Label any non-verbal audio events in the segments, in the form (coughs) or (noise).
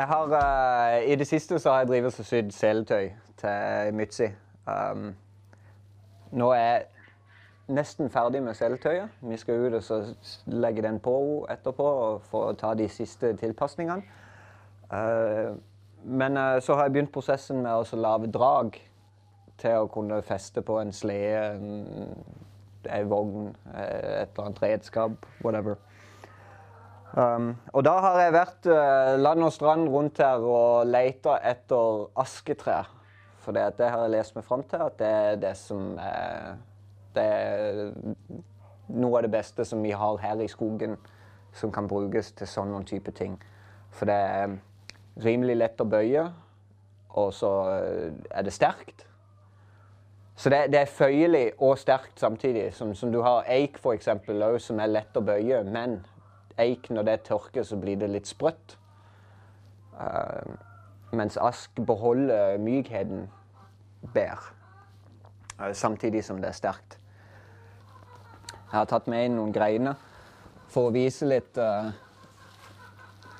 Jeg har, uh, I det siste så har jeg drevet og sydd seletøy til Mytzi. Um, nå er jeg nesten ferdig med seletøyet. Vi skal ut og legge den på etterpå og få ta de siste tilpasningene. Uh, men uh, så har jeg begynt prosessen med å lage drag til å kunne feste på en slede, ei vogn, et eller annet redskap, whatever. Um, og da har jeg vært uh, land og strand rundt her og leita etter asketrær. For det, det, har jeg lest meg fram til at det er det som er Det er noe av det beste som vi har her i skogen som kan brukes til sånne type ting. For det er rimelig lett å bøye, og så uh, er det sterkt. Så det, det, er føyelig og sterkt samtidig. Som, som du har eik, f.eks., som er lett å bøye, men eik, når det tørker, så blir det litt sprøtt. Uh, mens ask beholder mykheten bedre. Uh, samtidig som det er sterkt. Jeg har tatt med inn noen greiner for å vise litt uh,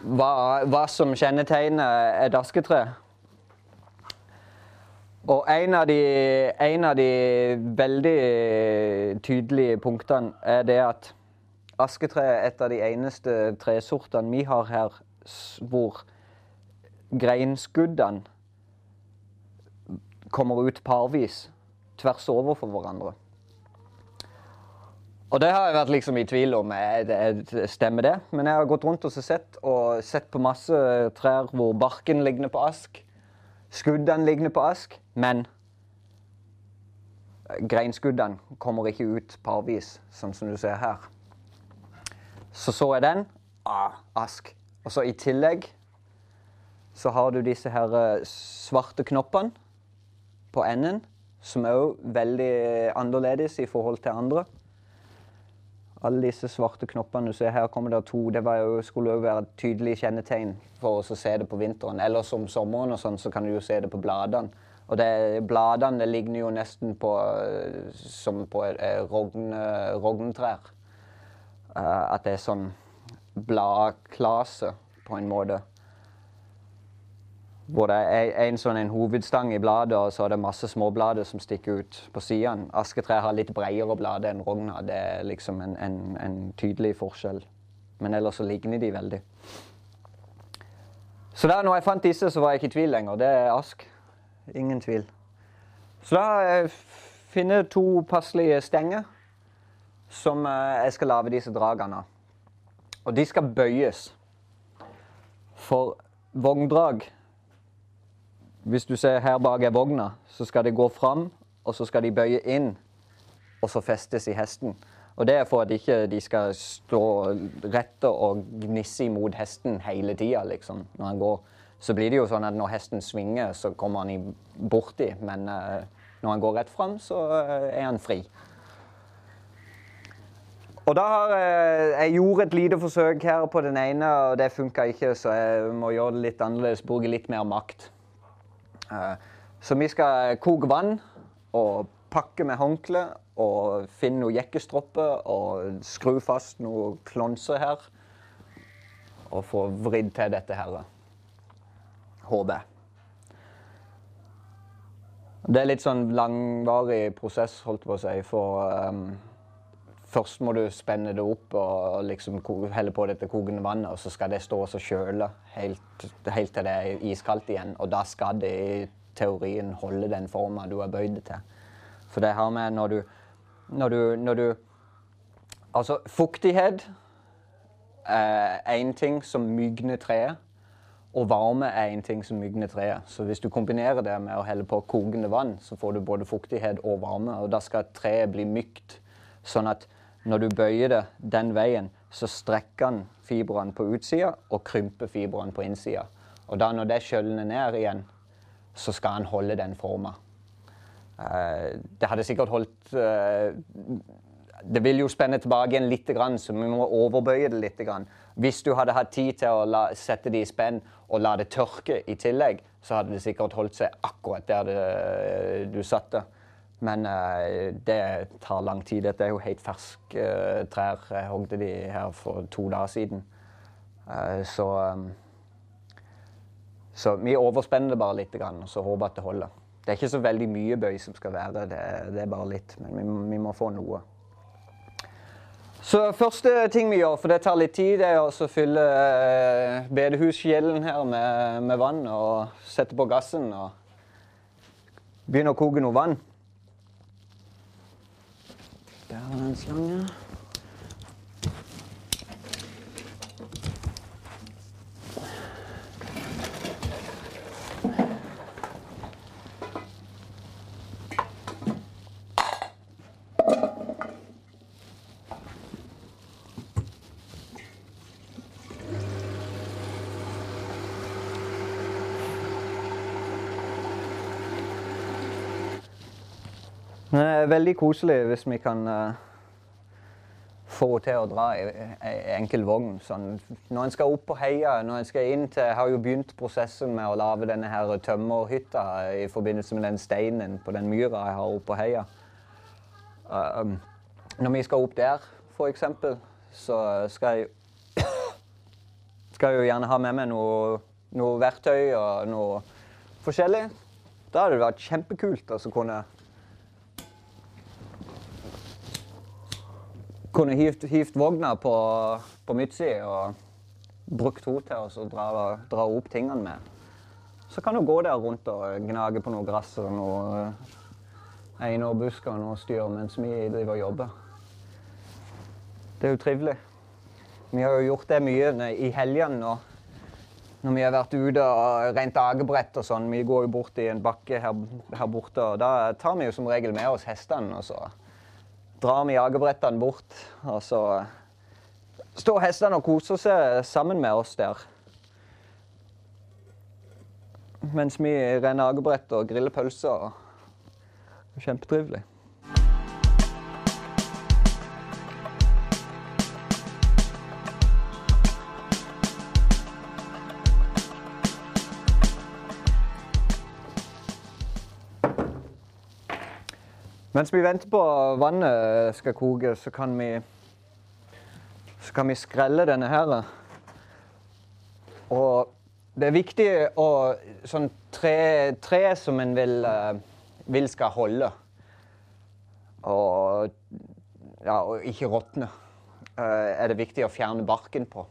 hva, hva, som kjennetegner et asketre. Og en av, de, en av de veldig tydelige punktene er det at asketre er et av de eneste tresortene vi har her hvor greinskuddene kommer ut parvis tvers over for hverandre. Og det har jeg vært liksom i tvil om stemmer det. Men jeg har gått rundt og sett, og sett på masse trær hvor barken ligner på ask. Skuddene ligner på ask, men greinskuddene kommer ikke ut parvis, sånn som du ser her. Så så jeg den. Ah, ask. Og så i tillegg så har du disse her eh, svarte knoppene på enden, som er veldig annerledes i forhold til andre. Alle disse svarte knoppene du ser her, kommer det to. Det jo, skulle òg være et tydelig kjennetegn for oss å se det på vinteren. Eller som sommeren og sånn, så kan du jo se det på bladene. Og det, bladene ligner jo nesten på eh, som på eh, rogntrær. Uh, at det er sånn bladklase, på en måte. Hvor det er en, sånn en hovedstang i bladet, og så er det masse småblader som stikker ut på sidene. Asketre har litt bredere blader enn rogna. Det er liksom en, en, en, tydelig forskjell. Men ellers så ligner de veldig. Så da når jeg fant disse, så var jeg ikke i tvil lenger. Det er ask. Ingen tvil. Så da har jeg to passelige stenger som eh, jeg skal lage disse dragene. Og de skal bøyes. For vogndrag Hvis du ser her bak er vogna, så skal de gå fram, og så skal de bøye inn, og så festes i hesten. Og det er for at ikke de skal stå rette og gnisse imot hesten hele tida, liksom, når han går. Så blir det jo sånn at når hesten svinger, så kommer han borti, men uh, når han går rett fram, så uh, er han fri. Og da har jeg, jeg gjorde et lite forsøk her på den ene, og det funka ikke, så jeg må gjøre det litt annerledes. Bruke litt mer makt. Eh, så vi skal koke vann og pakke med håndkle og finne noen jekkestropper og skru fast noen klonser her. Og få vridd til dette her. Håper jeg. Det er litt sånn langvarig prosess, holdt på å si, for um, Først må du spenne det opp og liksom helle på dette kokende vannet, og så skal det stå og kjøle helt, helt, til det er iskaldt igjen. Og da skal det i teorien holde den forma du har bøyd det til. For det her med når du, når du, når du Altså, fuktighet er én ting som mygner treet. Og varme er en ting som mygner treet. Så hvis du kombinerer det med å helle på kokende vann, så får du både fuktighet og varme. Og da skal treet bli mykt, sånn at når du bøyer det den veien, så strekker han fibrene på utsida og krymper fibrene på innsida. Og da når det skjølner ned igjen, så skal han holde den forma. Eh, det hadde sikkert holdt eh, Det vil jo spenne tilbake igjen litt, så vi må overbøye det litt. Hvis du hadde hatt tid til å la, sette det i spenn og la det tørke i tillegg, så hadde det sikkert holdt seg akkurat der det, du satte. Men uh, det tar lang tid. Dette er jo helt ferske uh, trær. Jeg hogde de her for to dager siden. Uh, så Så vi overspenner det bare litt, og så håper at det holder. Det er ikke så veldig mye bøy som skal være, det, det er bare litt. Men vi, vi, må få noe. Så første ting vi gjør, for det tar litt tid, er å fylle eh, bedehuskjelen her med, med, vann og sette på gassen og begynne å koke noe vann. Der var Det er veldig koselig hvis vi kan uh, få til å dra i enkel vogn. Sånn, når en skal opp på heia, når en skal inn til Jeg har jo begynt prosessen med å lage denne her tømmerhytta i forbindelse med den steinen på den myra jeg har oppe på heia. Uh, når vi skal opp der, f.eks., så skal jeg, (coughs) skal jeg jo gjerne ha med meg noe, noe verktøy og noe forskjellig. Da hadde det vært kjempekult å kunne kunne hivt, hivt vogna på, på Mytsi og brukt henne til å dra, dra, opp tingene med. Så kan du gå der rundt og gnage på noe gress og noe einårbusker og noe styr mens vi driver og jobber. Det er jo trivelig. Vi har jo gjort det mye i helgene nå. Når vi har vært ute og rent agebrett og sånn. Vi går jo bort i en bakke her, her borte, og da tar vi jo som regel med oss hestene. og så drar vi jagerbrettene bort. Og så står hestene og koser seg sammen med oss der. Mens vi renner jagebrett og griller pølser. Kjempetrivelig. Mens vi venter på vannet skal koke, så kan vi, så kan vi skrelle denne her. Og det er viktig å Sånn tre, tre som en vil, eh, vil, skal holde. Og, ja, og ikke råtne. Eh, er det viktig å fjerne barken på.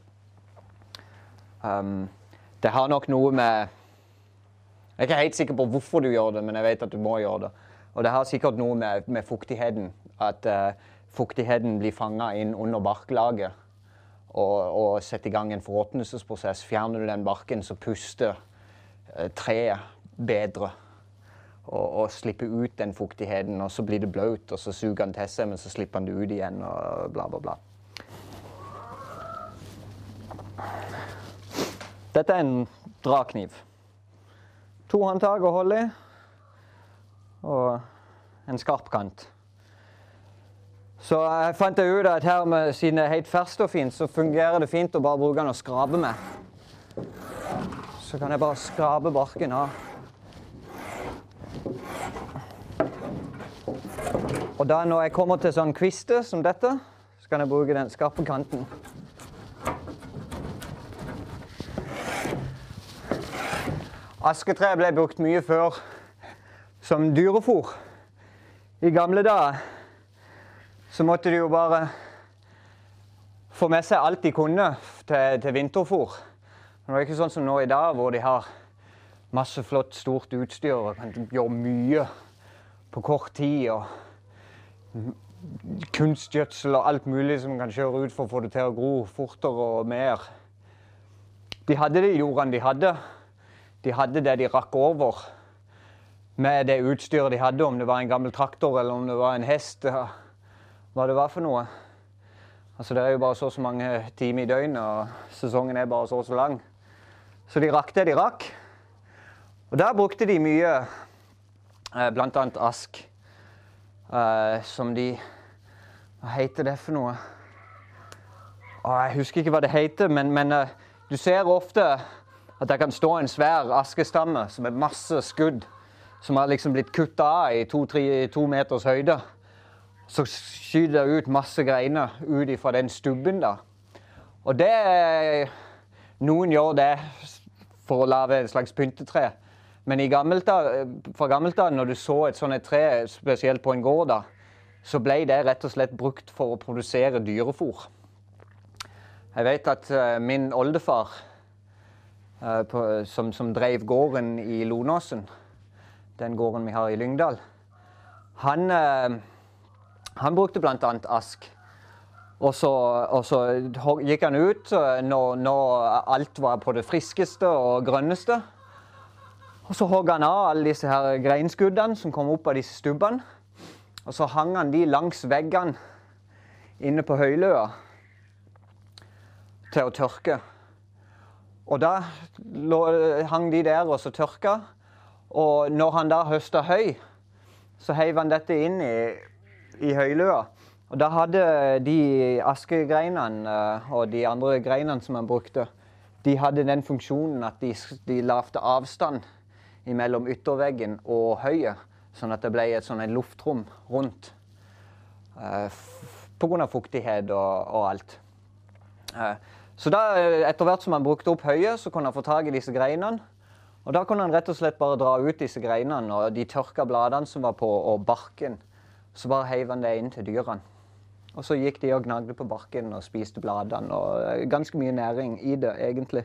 Um, det har nok noe med Jeg er ikke helt sikker på hvorfor du gjør det, men jeg vet at du må gjøre det. Og det har sikkert noe med, med fuktigheten At uh, fuktigheten blir fanga inn under barklaget og, og setter i gang en forråtnelsesprosess. Fjerner du den barken, så puster uh, treet bedre. Og, og, slipper ut den fuktigheten, og så blir det blaut, og så suger den til seg, men så slipper den det ut igjen, og bla, bla, bla. Dette er en drakniv. To håndtak å holde i og en skarp kant. Så jeg fant ut at her med, siden det er helt ferskt og fint, så fungerer det fint å bare bruke den og skrape med. Så kan jeg bare skrape barken av. Og da når jeg kommer til sånn kvister som dette, så kan jeg bruke den skarpe kanten. Asketreet ble brukt mye før som dyrefôr. I gamle dager så måtte de jo bare få med seg alt de kunne til, til vinterfôr. Det var ikke sånn som nå i dag, hvor de har masse flott, stort utstyr og kan gjøre mye på kort tid. og Kunstgjødsel og alt mulig som kan kjøre ut for å få det til å gro fortere og mer. De hadde de jordene de hadde. De hadde det de rakk over med det utstyret de hadde, om det var en gammel traktor eller om det var en hest. Hva det var for noe. Altså, Det er jo bare så og så mange timer i døgnet, og sesongen er bare så og så lang. Så de rakk det de rakk. Og der brukte de mye, bl.a. blant annet ask, eh, som de Hva heter det for noe? Jeg husker ikke hva det heter, men, men eh, du ser ofte at det kan stå en svær askestamme som er masse skudd som har liksom blitt kutta av i to, tre, to meters høyde. Så skyter det ut masse greiner ut fra den stubben. da. Og det Noen gjør det for å lage et slags pyntetre. Men gammelt fra gammelt av, når du så et sånt tre, spesielt på en gård, da, så ble det rett og slett brukt for å produsere dyrefôr. Jeg vet at uh, min oldefar, på, som, som, drev gården i Lonåsen, den gården vi har i Lyngdal, han, uh, han brukte bl.a. ask. Og så, og så, gikk han ut når, når, alt var på det friskeste og grønneste. Og så hogg han av alle disse her greinskuddene som kom opp av disse stubbene. Og så hang han de langs veggene inne på høyløa til å tørke. Og da hang de der og så tørka. Og når han da høsta høy, så heiv han dette inn i, i høylua. Og da hadde de askegreinene eh, og de andre greinene som han brukte, de hadde den funksjonen at de, de lagde avstand mellom ytterveggen og høyet. Sånn at det ble et sånn luftrom rundt. Eh, Pga. fuktighet og, og alt. Eh, så da, etter hvert som han brukte opp høyet, så kunne han få tak i disse greinene. Og da kunne han rett og slett bare dra ut disse greinene og de tørka bladene som var på, og barken. Så bare heiv han det inn til dyrene. Og så gikk de og gnagde på barken og spiste bladene. Og eh, ganske mye næring i det, egentlig.